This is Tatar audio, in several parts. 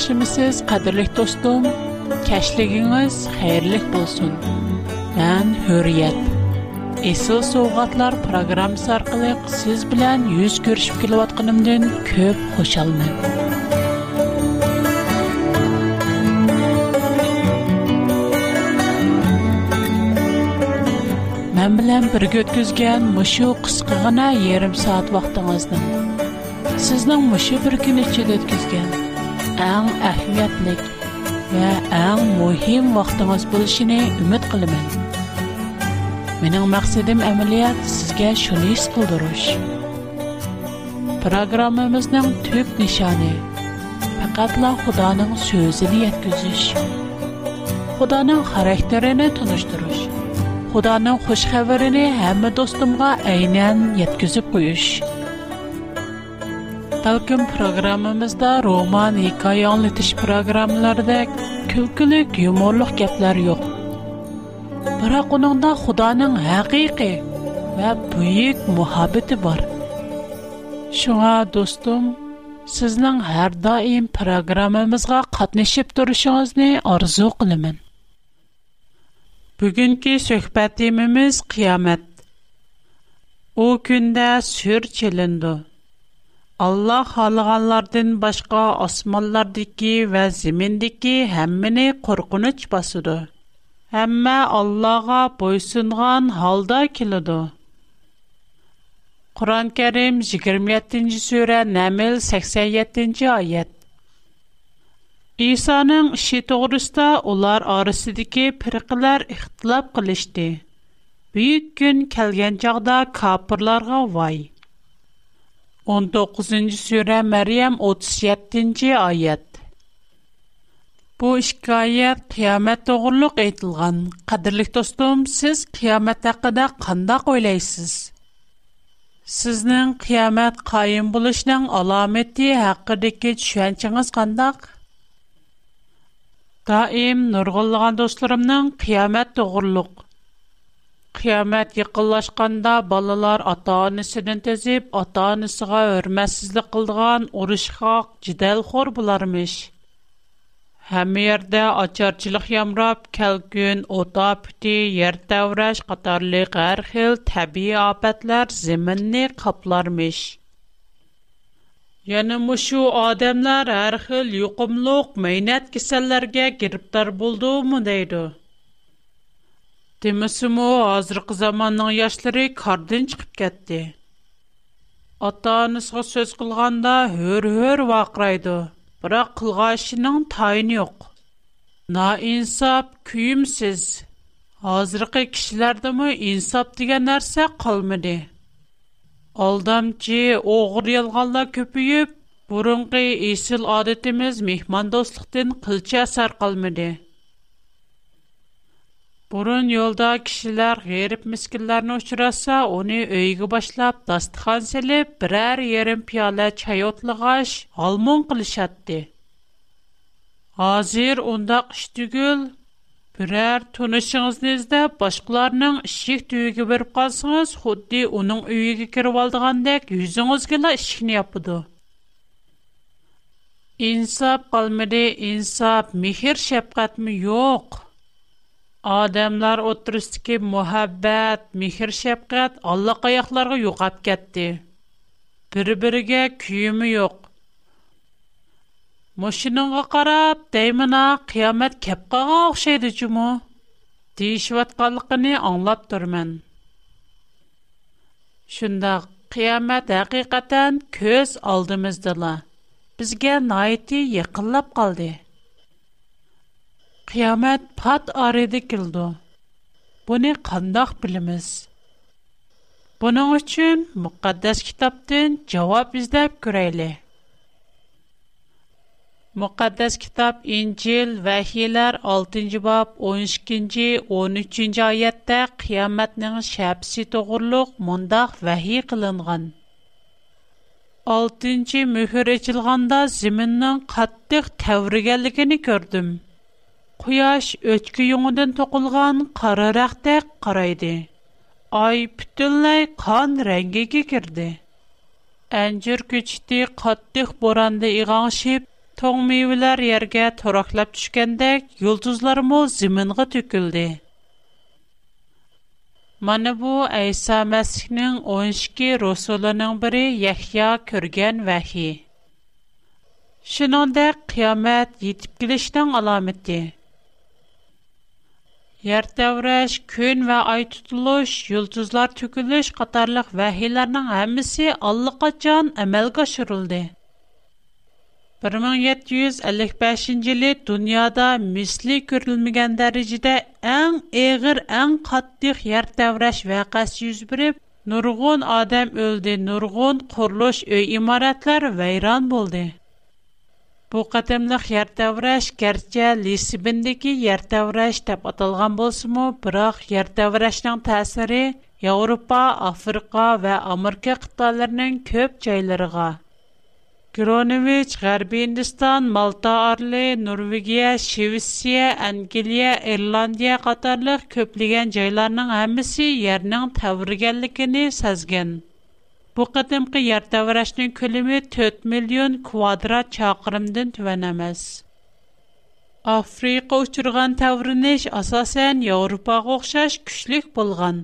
yaxshimisiz qadrli do'stim kashligingiz xayrli bo'lsin man hurriyat Esıl Soğatlar programı arkalı siz bilen yüz görüşüp kilovatkanımdan köp hoşalmın. Mən bilən bir götküzgən mışı qısqığına yarım saat vaxtınızdan. Sizden mışı bir gün içi آن اهمیت نیک و آن مهم وقت ماست بلشی نه امید قلم من اون مقصدم عملیات سگه شنیس کودروش پروگرام مزندم توپ نشانه فقط لا خدا نم سوزنیت گزش خدا نم خارهترینه Talqin proqramımızda roman, hikoya anlatish proqramlaridek külkülük, yumorluq gaplar yo'q. Biroq uningda Xudoning haqiqiy va buyuk muhabbati bor. Shunga do'stim, sizning har doim proqramimizga qatnashib turishingizni orzu qilaman. Bugungi suhbatimiz qiyomat. U kunda sur chilindi. Allah xalığanlardan başqa osmonlardagi və zimindagi həmmini qorxunç basıdı. Həmmə Allah'a boysunğan halda kilidu. Quran-Kərim 27-ci surə Nəml 87-ci ayət. İsa'nın işi doğrusta ular arasındakı firqələr ixtilaf qilishdi. Büyük gün kəlgən çağda kafirlərə vay. 19-чы сүре Мәрйәм 37-нче аят. Бу ишкайәт киямет турылык әйтілгән, кадерлек достым, сез қиямет хакында кандай уйлыйсыз? Сизнең қиямет каим булышының аламәтти хакындагы шунчагыз кандай? Даим нурлыган достырүмнең қиямет турылык Qiyamət yaxınlaşanda balalar ata-anasından təzib, ata-anasına hörmətsizlik qıldığan uruşxaq, cidalxor bularmış. Həm yerdə açarçılıq yamrab, kəlgün, ota püti, yer təvrəş, qatarlı hər xil təbii apətlər zeminni qaplarmış. Yəni məşu adamlar hər xil yuqumluq, meynət Демесімо, азырқы заманның яшлары кардын чықып кәтті. ата сөз қылғанда өр-өр вақырайды, бірақ қылға ішінің тайын ең. На инсап күйімсіз. Азырқы кішілерді мұ инсап деген әрсе қалмыды. Алдамчы оғыр елғалда көпіп, бұрынғы есіл адетіміз мехман достықтың қылча сар қалмыды. Бұрын йолда кішілер ғеріп мүскілерін ұшыраса, оны өйгі башлап, дастыхан селіп, бірәр ерім пиала чай отлығаш, алмон қылышатты. Азир ондақ үштігіл, бірәр тұнышыңызнезді башқыларының ішек түйігі беріп қалсыңыз, худди оның өйгі керіп алдығандек, үзіңіз кілі ішкіне Инсап қалмады, инсап, мехер шапқатмы? Йоқ. Адамлар отырыстыки мухаббат, михир шапкат Алла каякларга юкап кетти. бир бириге күйүмү жок. Машинага карап, дайыма кыямат кеп калган окшойду жумо? Дейишип аңлап турман. Шунда кыямат акыйкатан көз алдымыздала. Бизге найти якынлап калды. qiyomat pat aridi kildi. Buni qandaq bilimiz? Buning uchun muqaddas kitobdan javob izlab ko'raylik. Muqaddas kitab İncil Vəhiylər 6-cı bab 12-ci 13-cü ayətdə qiyamətin şəbsi toğruluq mundaq vəhi qılınğan. 6-cı möhür açılğanda zəminin qatlıq təvrigənligini gördüm. Куяш өчкү юңыдан тоқылган, қарарақ тәк караydı. Ай бүтүнләй قон рәнгегә кирдэ. Эңҗер кечти, каттық боранда игәңшип, тоңмевиләр ярга тораклап төшкәндәк, йолдызлар мо җимингә төкөлде. Мен бу Әйса мәсхнең 12 рәсулының бере и Яхья күргән вәҳи. Шинондә қиямат җитеп килештән аламәте. Yer təvrəş, gün və ay tutuluş, yıldızlar tökülüş qatarlıq vəhiylərinin hamısı allaqaçan əməlgə aşırıldı. 1755-ci il dünyada misli görülməyən dərəcədə ən əğir, ən qatlıq yer təvrəş vəqəsi yüz verib, nurgun adam öldü, nurgun quruluş, öy imarətlər vəyran oldu. Бу қатымлық ертавраш кәртчә Лисибіндегі ертавраш деп аталған болсыму, бірақ ертаврашның тәсірі Европа, Африка ва Америка қытталарының көп жайларыға. Гронович, Гарби Индистан, Малта Арли, Норвегия, Шевисия, Ангелия, Ирландия қатарлық көплеген жайларының әмісі ернің тәвіргенлікіні сәзген. Бұқытымқы ярдаварашның көлімі төт миллион квадрат шақырымдың түвәнәмәз. Африқа ұшырған тәвірініш аса сән, Европа күшлік болған.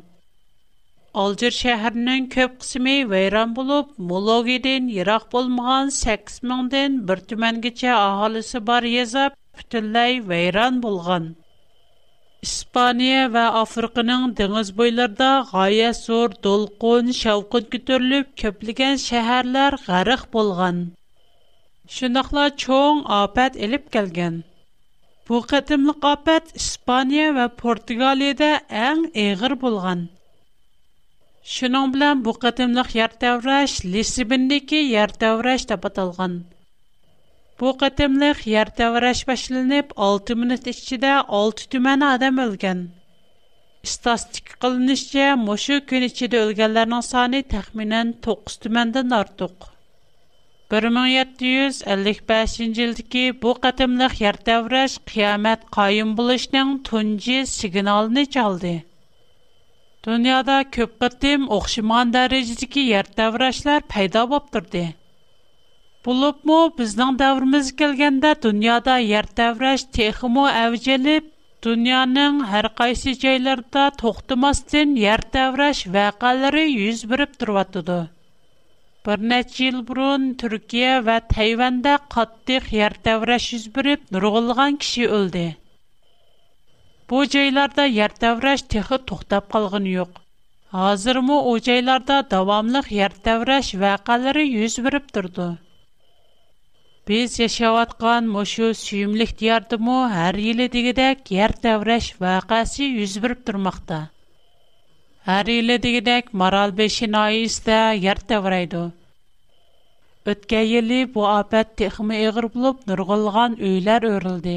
Алжыр шәәрінің көп қысымы вейран болып, Мологиден оғиден, Ирақ болмаған сәкс мүнден бір түмәнгіше ахалысы бар езап, пүтілләй вейран болған. Испания və Afrikanın dəniz boylarında qaya sor dolqun şavqın kütürülüb, köplügən şəhərlər qarıq bolğan. Şunaqla çoğun apət elib gəlgən. Bu qətimlik apət İspaniya və Portugaliyada ən eğir bolğan. Şunan bilən bu qətimlik yer təvrəş, Lisibindəki yer Bu qatimliq yer tevreş başlanıp 6 minut içinde 6 tümen adam ölgen. İstatistik kılınışça moşu gün içinde ölgenlerin sani tahminen 9 tümenden artıq. 1755 yildagi bu qatimliq yer tevreş qiyomat qoyim bo'lishning tunji signalini chaldi. Dünyada köp qatim oxşiman darajadagi yer tevrashlar paydo bo'lib Бұлыпмо, біздің дәуіріміз келгенде дүнияда ер дәвіреш текімо әвіжеліп, дүнияның әр қайсы жайларда тоқтымастын ер дәвіреш вәқалары юз біріп тұрватуды. Бір нәтжел бұрын Түркия вә Тайванда қаттық ер дәвіреш юз біріп, нұрғылған кіші өлді. Бу жайларда ер дәвіреш текі тоқтап қалғын йоқ. Азырмы о жайларда давамлық ер дәвіреш вәқалары юз біріп тұрды. Biz yashayotgan moşu süyümlük diyardımı har yili digidek yer devreş vakası yuz berib turmoqda har yili digidek Maral Beşi Nayis'de yer devreydi. Ötken yili bu ofat texmi eğir bo'lib nurgulgan uylar o'rildi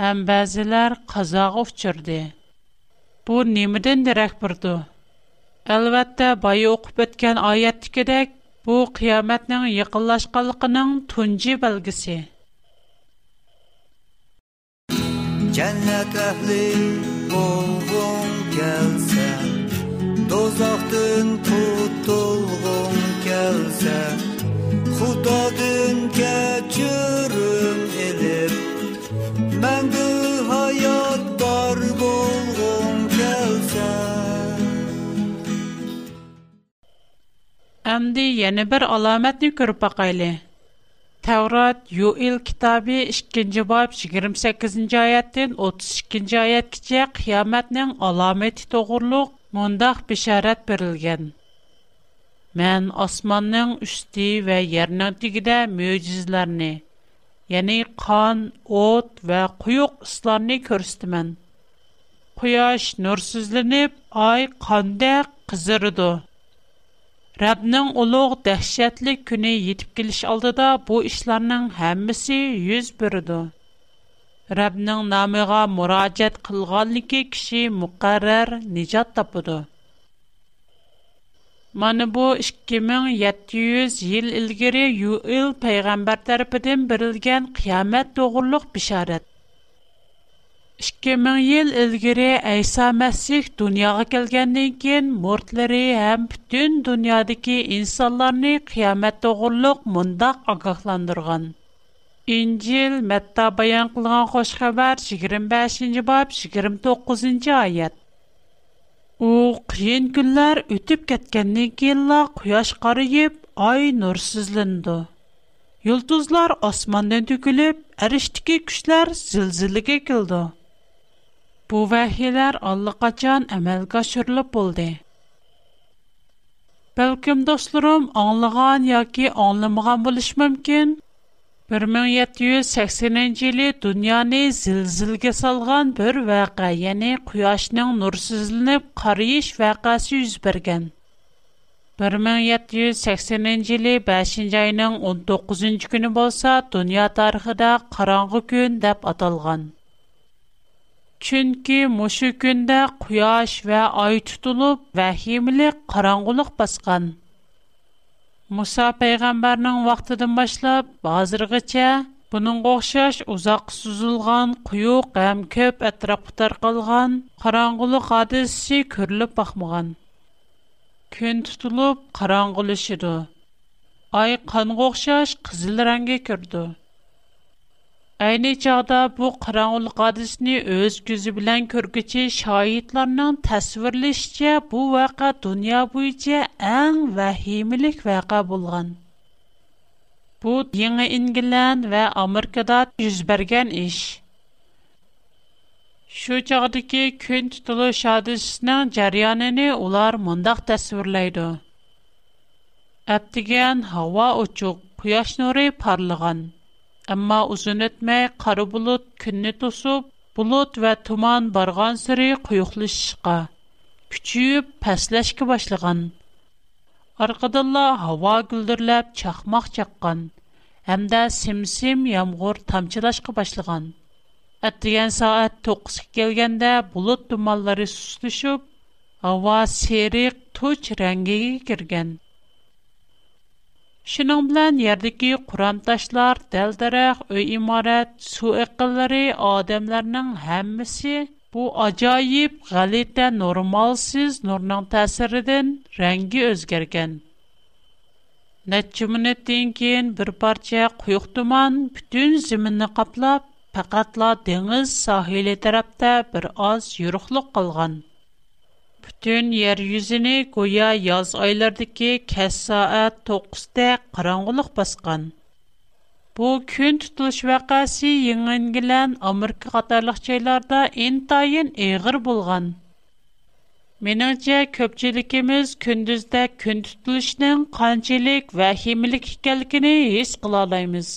ham ba'zilar kazağı uchirdi Bu nimadan direk burdu. albatta bayı o'qib o'tgan ayettikidek Bu qiyomatning yaqinlashganligining tunji belgisi. Jannat ahli bo'lgung kelsa, dozoqdan qutulgung kelsa, Xudodan kechirim elib, mendan Әмді ені бір аламәтні көріп бақайлы. Тәурат Юил китабы 2-ci бап 28-ci аяттен 32-ci аят кіче қияметнің аламәті тоғырлық мұндақ бешәрәт берілген. Мен османның үсті вә ернің тігіде мөйізлеріні, яни қан, от вә құйық ұсларыны көрістімен. Құяш нұрсызлініп, ай қандақ қызырыды. Rəbnin uluq dəhşətli günü yetib geliş aldıda bu işlərin hamısı yüz bürüdü. Rəbnin namığa müraciət qılğanlıqı kişi müqərrər nicat tapıdı. Mana bu 2700 yil ilgari Yuil peyğəmbər tərəfindən berilən qiyamət doğruluq bişarət. 2000 مىڭ يىل ئىلگىرى ئەيسا مەسىھ دۇنياغا كەلگەندىن كېيىن مۇردىلىرى ھەم پۈتۈن دۇنيادىكى ئىنسانلارنى قىيامەت توغرۇلۇق مۇنداق ئاگاھلاندۇرغان ئىنجىل مەتتا بايان قىلغان خۇش خەۋەر يىگىرمە بەشىنچى باب يىگىرمە توققۇزىنچى ئايەت ئۇ قىيىن كۈنلەر ئۆتۈپ كەتكەندىن كېيىنلا قۇياش قارىيىپ ئاي نۇرسىزلىنىدۇ يۇلتۇزلار ئاسماندىن تۆكۈلۈپ كۈچلەر Воверхелэр аллыгачан амал кышырлып булды. Бәлким, дөстләрем, аңлыган яки аңлыма гына белешме мөмкин. 1780-нче елды дөньяны зилзылга салган бер вакыа, яны куяшның нурсызланып, караеш вакыасы үзе 1780-нче 5 айның 19-нче көне булса, дөнья тарихында караңгы көн дип Күн ке мәшкәндә куяш ва ай тулып ва һимле караңгылык башкан. Муса паягамбарының вакытыдан башлап, бугыргыча буның кохшаш узак сузулган, кую һәм көбә атраптыр кэлган караңгылык хадис си бакмаган. Күн тулып караңгылыш Ай канга кохшаш кызыл рангә кирдү. Әйні чағда бұ қыраңғылық адысыны өз көзі білән көргіче шайитларның тәсвірлішче бұ вәқа дүния бойынша әң вәхимілік вәқа болған. Бұ еңі Ингілән вә Америкада жүзберген іш. Şu çağdaki kün tutuluş hadisinin cəryanını ular mundaq təsvirləydi. Əbdigən hava uçuq, quyaş nuri parlağan. Әмма узун өтмәй қара булут күнне тосып, булут ва туман барган сыры куюклышышка, күчүп пәсләшкә башлаган. Аркаданла һава гүлдерләп чакмак чаккан hamda simsim yomg'ir tomchilashga boshlagan atdigan soat to'qqizga kelganda bulut dumanlari suslashib havo seriq tuch rangiga kirgan Шының білән ердікі құрамташлар, дәлдірақ, өй имарат, су әққылары адамларының әммісі бұ ажайып, ғалетті нормалсыз нұрның тәсірідің рәңгі өзгерген. Нәтчі мүніттен кейін бір парча құйық туман бүтін зімінні қаплап, пәқатла деңіз сахилі тарапта бір аз юрықлық қылған. Бүтін ер юзіні гоя яз айлардығы кәс саат 9-də қараңғылық басқан. Bu күн тұтылыш вәқәсі еңінгілән Америка қатарлық жайларда ентайын еғір болған. Меніңше көпчілікіміз күндізді күн тұтылышның қанчелік вәхимілік екәлікіні ес қылалаймыз.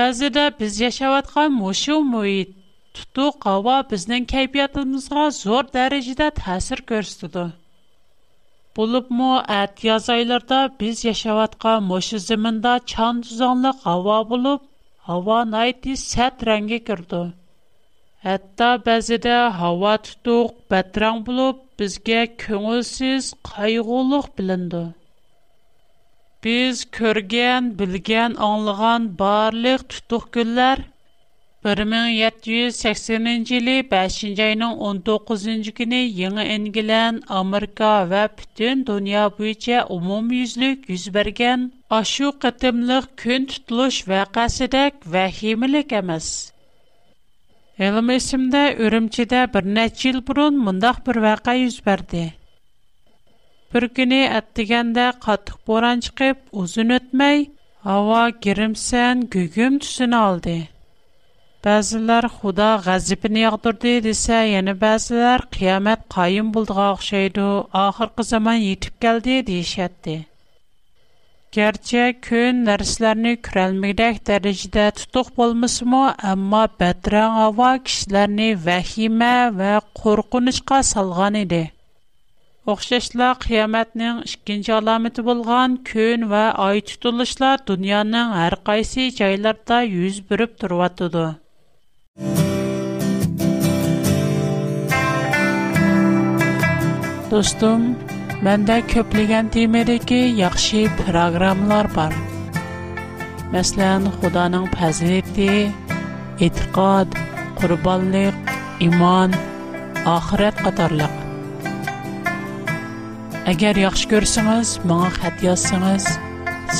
Бәзіде біз яшаватқан мұшу мұйт, Tutuq hava bizning kayfiyatimizga zo'r dərəcədə təsir göstərdi. Bulubmu ət yaz aylarda biz yaşayotgan məşu zəmində çan tuzanlıq hava bulub, hava nayti sət rəngə kirdi. Hətta bəzidə hava tutuq, bətrang bulub, bizgə köngülsüz, qayğuluq bilindi. Biz körgən, bilgən, anlığan barlıq tutuq günlər 1780-ci 5-ci 19-ci günü yeni engilən Amerika və bütün dünya büyücə umum yüzlük yüz bərgən aşu qıtımlıq kün tutuluş və qəsidək və himilik əməz. Elim bir neç yıl burun mındaq bir vəqə yüz bərdi. Bir günü ətdigəndə qatıq boran çıxıb uzun ötməy, hava girimsən, gögüm tüsünü aldı. Bəziləri Xuda ғəzibini yağdırdı desə, yəni bəziləri qiyamət qayım bulduğa oxşaydı, axırki zaman yetib gəldi deyişətdi. Gerçi kün nərslərini kürəlməkdək dərəcədə tutuq bolmasımı, amma bətrən hava kişilərini vəhimə və qorqunuşqa salğan idi. Oxşashlar qiyomatning ikkinchi alomati bo'lgan kun va oy tutilishlar dunyoning har qaysi joylarida yuz berib turyotidi Достум, бэнда көплиген деймеде ки Яхши программлар бар Мәслен, худаның пәзілікті Иткад, курубаллык, иман, ахират қатарлык Агер яхш көрсіңіз, маңа хад яссіңіз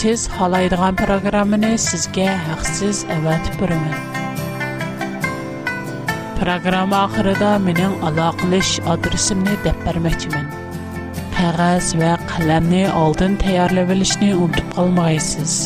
Сіз халайдыған программны сізге хақсиз Proqram axırında mənim əlaqələş adresimni dəb verməkçimin. Қағаз və qələmni aldın tayarlayıb bilishni unutub qalmayısınız.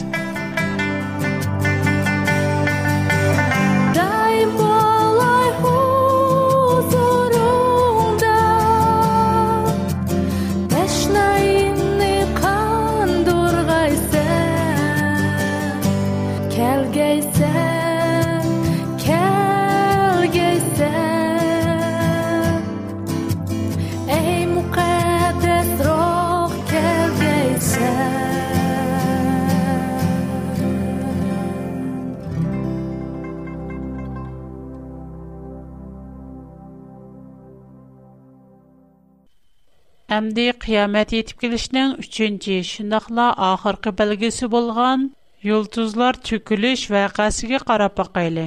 endi qiyomat yetib kelishining uchinchi shundoqla oxirgi belgisi bo'lgan yulduzlar cho'kilish vaqasiga qarab boqayli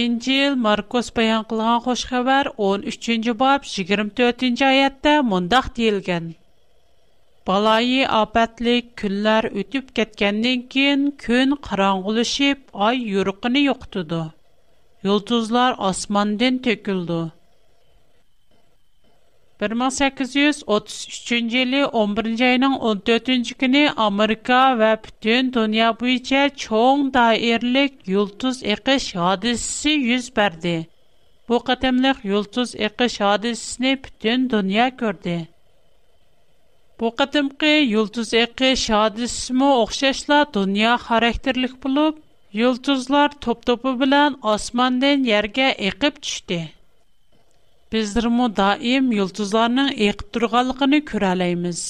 injil markus bayon qilgan xush xabar o'n uchinchi bob yigirma to'rtinchi oyatda mundoq deyilgan baloyi obatlik kunlar o'tib ketgandan keyin kun qorong'ulashib oy yurug'ini yo'qitdi yulduzlar osmondan to'kildi 1833-нчелի 11-нче 14-нче көне Америка ва бүтән дөнья бу ичә чөнг дәирлек йолтыз экеш хадисе йуз барды. Бу көтәмлек йолтыз экеш хадисене бүтән дөнья кертә. Бу көтәмкэ йолтыз экеш хадисеме охшашлар дөнья характерлык булып, йолтызлар топ-топы белән османдан ярга экип төште. bizdirmu daim yulduzlarning eqib turganligini ko'ralaymiz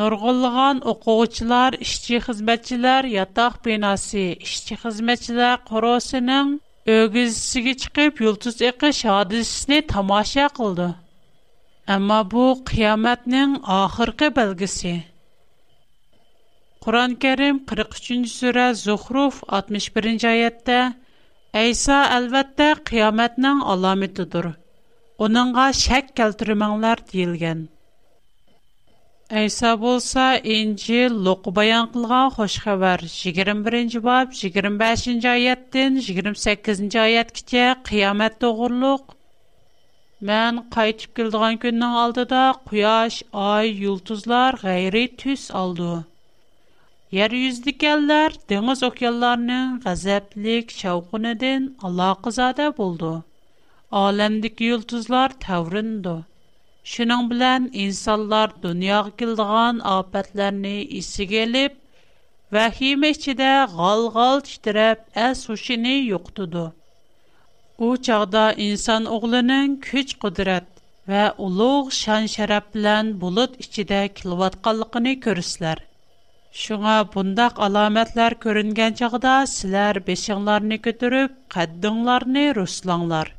nurg'unlig'an o'quvchilar ishchi xizmatchilar yotoq binosi ishchi xizmatchilar qorosining o'gizisiga chiqib yulduz eqish hodisasini tomosha qildi ammo bu qiyomatning oxirgi belgisi qur'oni karim 43 sura zuhruf 61 oyatda ayso albatta qiyomatning alomatidir оныңғ шәк кәлтүрмәңләр дейілген. Әйса болса, инжи лұқы баян қылған қошқа бар. 21-ні бап, 25-ні айеттін, 28-ні айет кіте қиямет тұғырлық. Мән қайтып келдіған күннің алды құяш, ай, үлтізлар ғайры түс алды. Ер үздік әлдер, діңіз оқиаларының ғазәплік шауқын әдін Аллах Aləmdəki yıldızlar təvrindu. Şunun bilən insanlar dünyaya kildiğan afətlərini isiga elib, vəhimə içində gal-gal titrəb əs-huşini yoxdudu. O çağda insan oğlunun güc qudrat və uluq şan-şərəf bilən bulut içində kilvatqanlığını görürsüzlər. Шуңа бундак аламәтләр күренгән чагда силәр бешиңләрне көтүрүп, каддыңларны руслаңлар.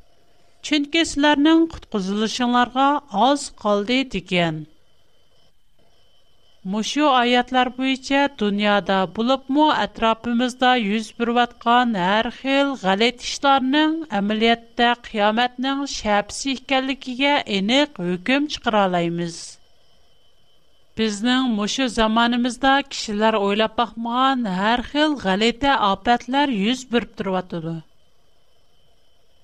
chunki sizlarning qutqizilishinglarga oz qoldi degan mushu oyatlar bo'yicha dunyoda bo'libmi atrofimizda yuz berayotgan har xil g'alat ishlarning amaliyotda qiyomatning shapsi ekanligiga aniq hukm chiqara olamiz Bizning mushu zamonimizda kishilar o'ylab baxmagan har xil g'alati ofatlar yuz berib turyotidi.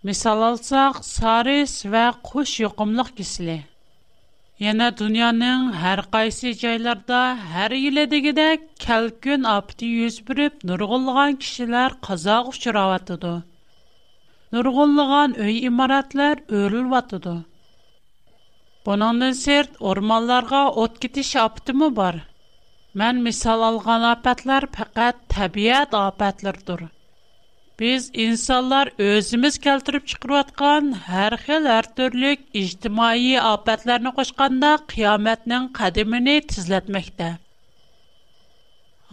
Мисал алсак, сарис ва куш йокымлык кисле. Яна дөньяның һәр кайсы җайларда һәр еле дигәдә калкын апты йөз бүреп нургылган кешеләр казак учраватыды. Нургылган үй имаратлар өрелватыды. Бунандан серт урманларга ут китиш аптымы бар? Мен мисал алган апатлар фақат табиат апатлардыр. Без инсандар өзмиз кәлтәриб чыкырып яткан һәрхиләр төрлек иҗтимаи апатларны кошканда kıяматның қадимын тизләтмәктә.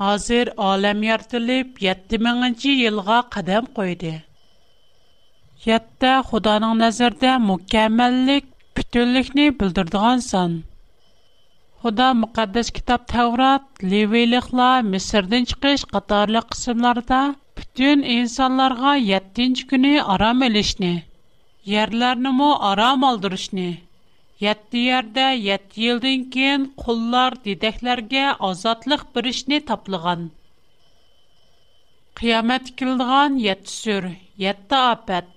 Хазир әлем яртилеп 7000нче елга кадам koyды. Хәтта Худаның назарында mükәммәллик, бүтәнлекне белдердиган сан. Худа мөхәддәс китап Таурат, Левиликлар, Мисрден чыгыш катарлы кысымларында Дүн инсанларга 7-нче көне арам элешне, ярларны мо арам алдырышны. 7 ярдә 7 елдан кин куллар дидәкләргә азатлык биришне таплыган. Қиямет килдиган 7 сүр, 7 апат.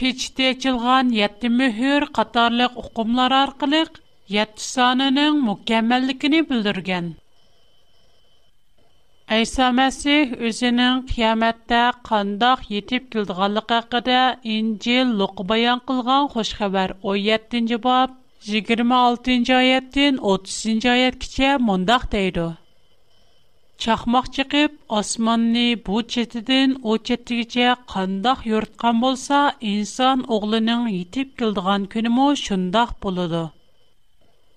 Печте чилган 7 мөһүр катарлык укымлар аркылы 7 санының мөкәммәллигине билдергән. Әйса Мәсих үзенең қияметтә қандақ етіп келдіғалық әқіде Инджел лұқы баян қылған қош қабар 17 бап, 26-ні 30-ні айет кіче мұндақ дейді. Чақмақ чықып, османны бұ четіден о четігіче қандақ юртқан болса, инсан оғлының етіп келдіған күнімі шындақ болыды.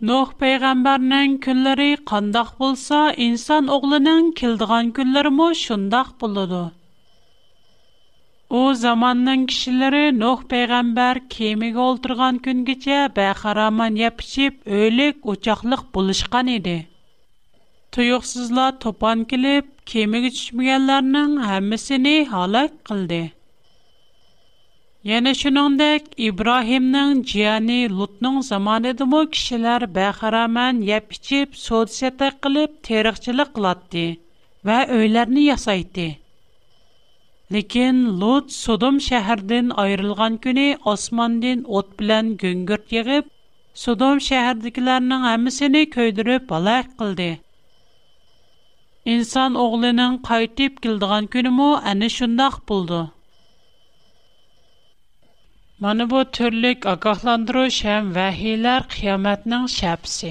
Нох пайгамбарның күнләре қандак булса, инсан оглының килдиган күнләре мо шундак булды. У заманның кишләре Нох пайгамбар кемиге олтырган күнгечә бахараман япчип, өлек учаклык булышкан иде. Туйыксызла топан килеп, кемиге төшмәгәннәрнең һәммәсене халак кылды. Яна шуныңдек, Ибрахимның джияни Лутның заманыдымы кишилар бәхарамен яп ичип, соцсеті кіліп, терихчілі кілатди, ва өйлерни ясайди. Лекен Лут Содом шахардин айрылған күни османдин от білян гүнгірт егіп, Содом шахардикіларнын амисини көйдіріп балайк кілди. Инсан оғлинын қайтип кілдіған күнімо әни шундақ бұлды. Mana bu türlük agahlandırış həm vəhiylər qiyamətinin şəbsi.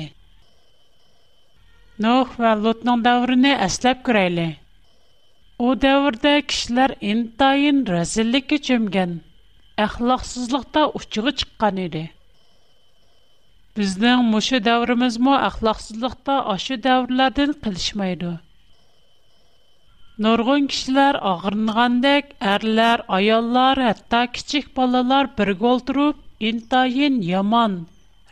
Nuh və Lut'un dövrünü əsləb görəyli. O dövrdə kişilər intayın rəzillikə çömgən, əxlaqsızlıqda uçuğu çıqqan idi. Bizdən muşu dövrümüz mu əxlaqsızlıqda aşı dövrlərdən qilişməydi. Нұрғын кішілер ағырынғандек, әрлер, аяллар, әтта кичік балалар бір қолтырып, интайын яман,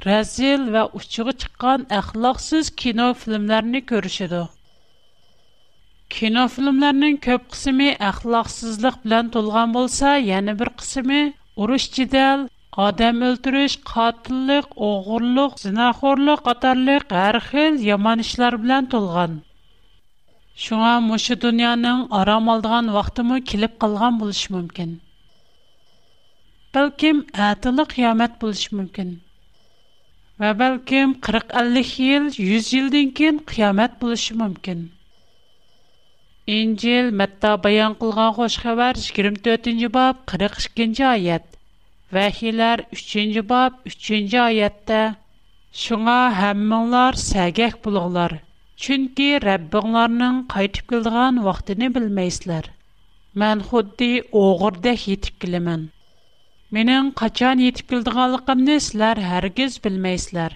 рәзил вә ұчығы чыққан әхлақсыз кино филмлеріні көрішеді. Кино филмлерінің көп қысымы әхлақсызлық білән толған болса, яны бір қысымы ұрыш жедел, адам өлтіріш, қатылық, оғырлық, зинахорлық, қатарлық, әрхіл, яман ішлер білән толған. Шуңа мошы дөньяның арам алдыган вақтымы килеп калган булыш мөмкин. Бәлким әтәле қиямат булыш мөмкин. Ва бәлким 40-50 ел, 100 елдан кин қиямат булыш мөмкин. Инҗил Матта баян кылган хош хәбәр 24-нче баб 42-нче аят. Вахиләр 3-нче баб 3-нче аятта: "Шуңа һәммәңләр сәгәк булыгызлар, Чүнки Раббиңларның кайтып келдиган вакытыны белмейсләр. Мен худди огырдә хитип килемен. Менен качан етип келдиганлыгымны сизләр һәргиз белмейсләр.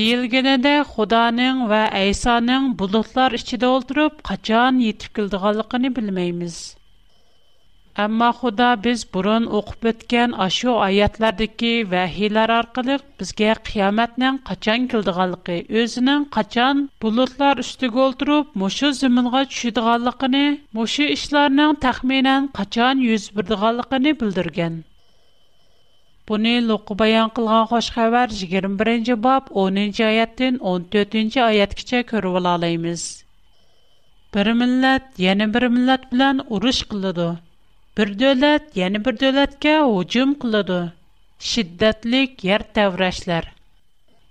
Дилгене дә Худаның ва Айсаның булутлар ичидә олтырып качан етип келдиганлыгын Әмма Худа без бурын оқып өткән ашу аятлардагы вәһиләр аркылы безгә қияматның қачан килдиганлыгы, өзенең қачан булутлар үстигә олтырып, мошы зиминга төшидиганлыгын, мошы эшләрнең тахминан качан йөз бирдиганлыгын белдергән. Буны Луку баян кылган хош хәбәр 21-нче бап 10-нче аяттан 14-нче аяткача күреп ала алабыз. Bir millet yeni bir millet bilan urush qiladi. bir dövlət yəni bir dövlətə hücum qıldı. Şiddətlik yer təvrəşlər,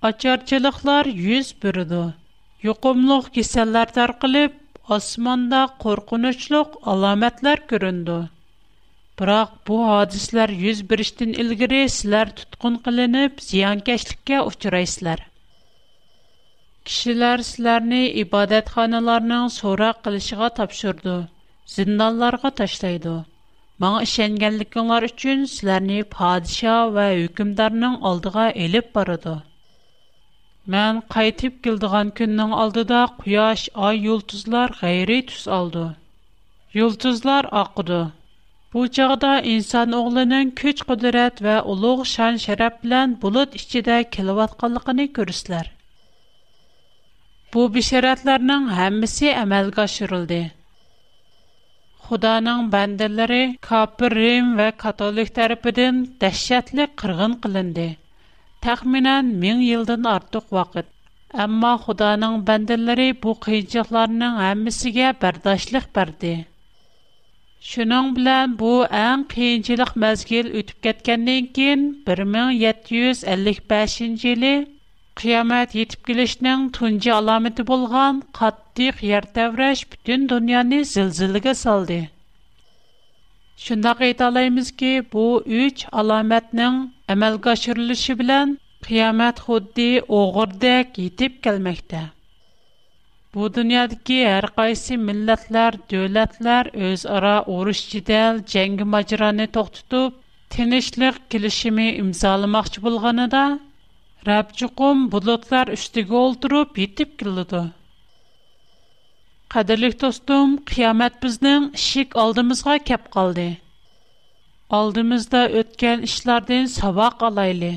açarçılıqlar yüz birdi. Yuqumluq kisəllər tarqılıb, osmonda qorqunçluq alomatlar ko'rindi biroq bu hodislar yuz berishdan ilgari sizlar tutqun qilinib ziyonkashlikka uchraysizlar kishilar sizlarni ibodatxonalarning so'roq qilishiga topshirdi zindonlarga tashlaydi Маңа ишенгәнлекләр өчен сезләрне падиша ва хөкемдарның алдыга элеп барыды. Мен кайтып килдегән көннең алдыда куяш, ай, йолдызлар гайри түс алды. Йолдызлар акыды. Бу чагда инсан оглының күч кудрат ва улуг шан шарап белән булыт ичидә килеп атканлыгын күрәсезләр. Бу бишаратларның һәммәсе әмәлгә ашырылды. Худаның бәндәләре Капыр Рим ва католик тарафыдан дәһшәтле кыргын кылынды. Тәхминән 1000 елдан артык вакыт. Әмма Худаның бәндәләре бу кыйынчылыкларның һәммәсенә бердәшлек берде. Шуның белән бу әм кыйынчылык мәзгил үтеп кеткәннән кин 1755 елы Qiyamet yetip gelişinin tuncu alameti bulgan kattik yer tevreş bütün dünyanı zilzilige saldı. Şundaq aytalaymiz ki, bu üç alametnin əməlgə aşırılışı bilən qiyamət xuddi oğurdək yetib gəlməkdə. Bu dünyadakı hər qaysi millətlər, dövlətlər öz ara oruş cidəl, cəngi macranı toxtutub, tinişlik kilişimi imzalamaqçı bulğanı da, Рабчуқум бұлытлар үштігі олдырып, етіп келдіду. Қадырлық достым, қиямет біздің ішік алдымызға кеп қалды. Алдымызда өткен ішлардың сабақ алайлы.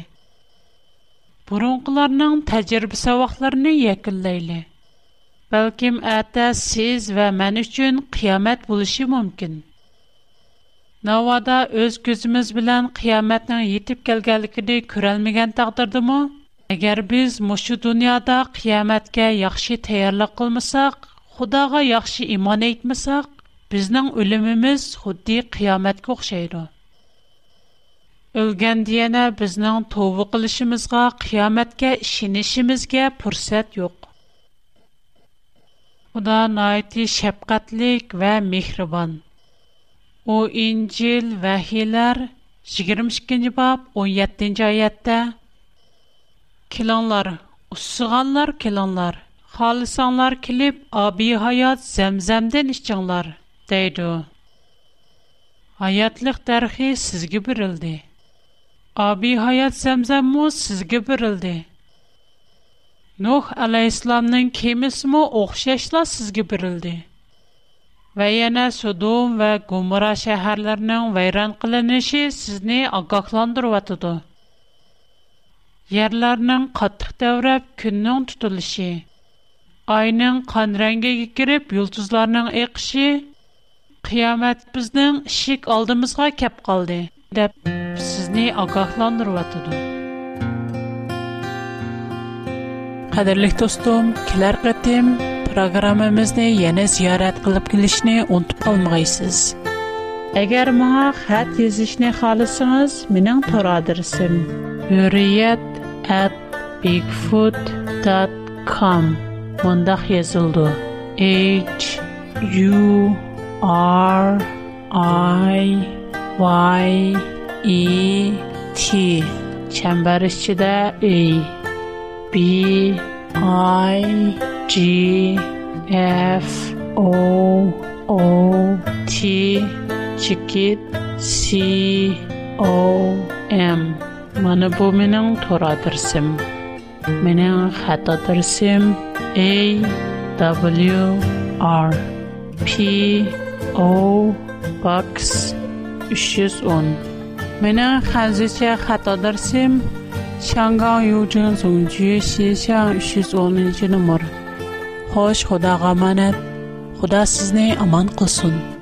Бұрынғыларның тәжірбі сабақларыны екілдейлі. Бәлкім әтә сіз вә мән үшін қиямет бұлышы мүмкін. Навада өз көзіміз білән қияметнің етіп келгәлікіні көрәлмеген тағдырды Agar biz mushu dunyoda qiyomatga yaxshi tayyorlik qilmasak, Xudoga yaxshi iymon etmasak, bizning o'limimiz xuddi qiyomatga o'xshaydi. Ölgəndə yana bizning tövbə qilishimizga, qiyomatga ishonishimizga fursat yo'q. Xudo naiti shafqatlik va mehribon. U injil vahiylar 22-ci bab 17-ci ayətdə Kelanlar, ussıganlar kelanlar, xalisanlar kilib abi hayat zemzemden içcanlar, deydi. Hayatlıq dərxi sizgi birildi. Abi hayat zemzemmu sizgi birildi. Nuh əleyhisselamın kemismi oxşaşla sizgi birildi. və yana Sodom və Gomora şəhərlərinin vəyran qılınışı sizni agaqlandırıb atdı. Ярларның каттык тәврап, көннән тутылышы, айның قан рәнгәге кирип, ялтызларның икше, қиямат безнең ишек алдымызга кап калды, дип сезне агахландырып ятыды. Гадерлек тостым, килергә тәм, программамезне яңа зәрат кылып килишне үттеп алмыйсыз. Әгәр моңа хәтбезне at bigfoot.com mundaq yazıldı. H U R I Y E T çember içinde A B I G F O O T Chickit C O M من بومینان خطا درسیم، من انج خطا A W R P O بخش 310 من انج خانواده خطا شنگان یو جن خوش خدا قماند، خدا سزنی امان قصون.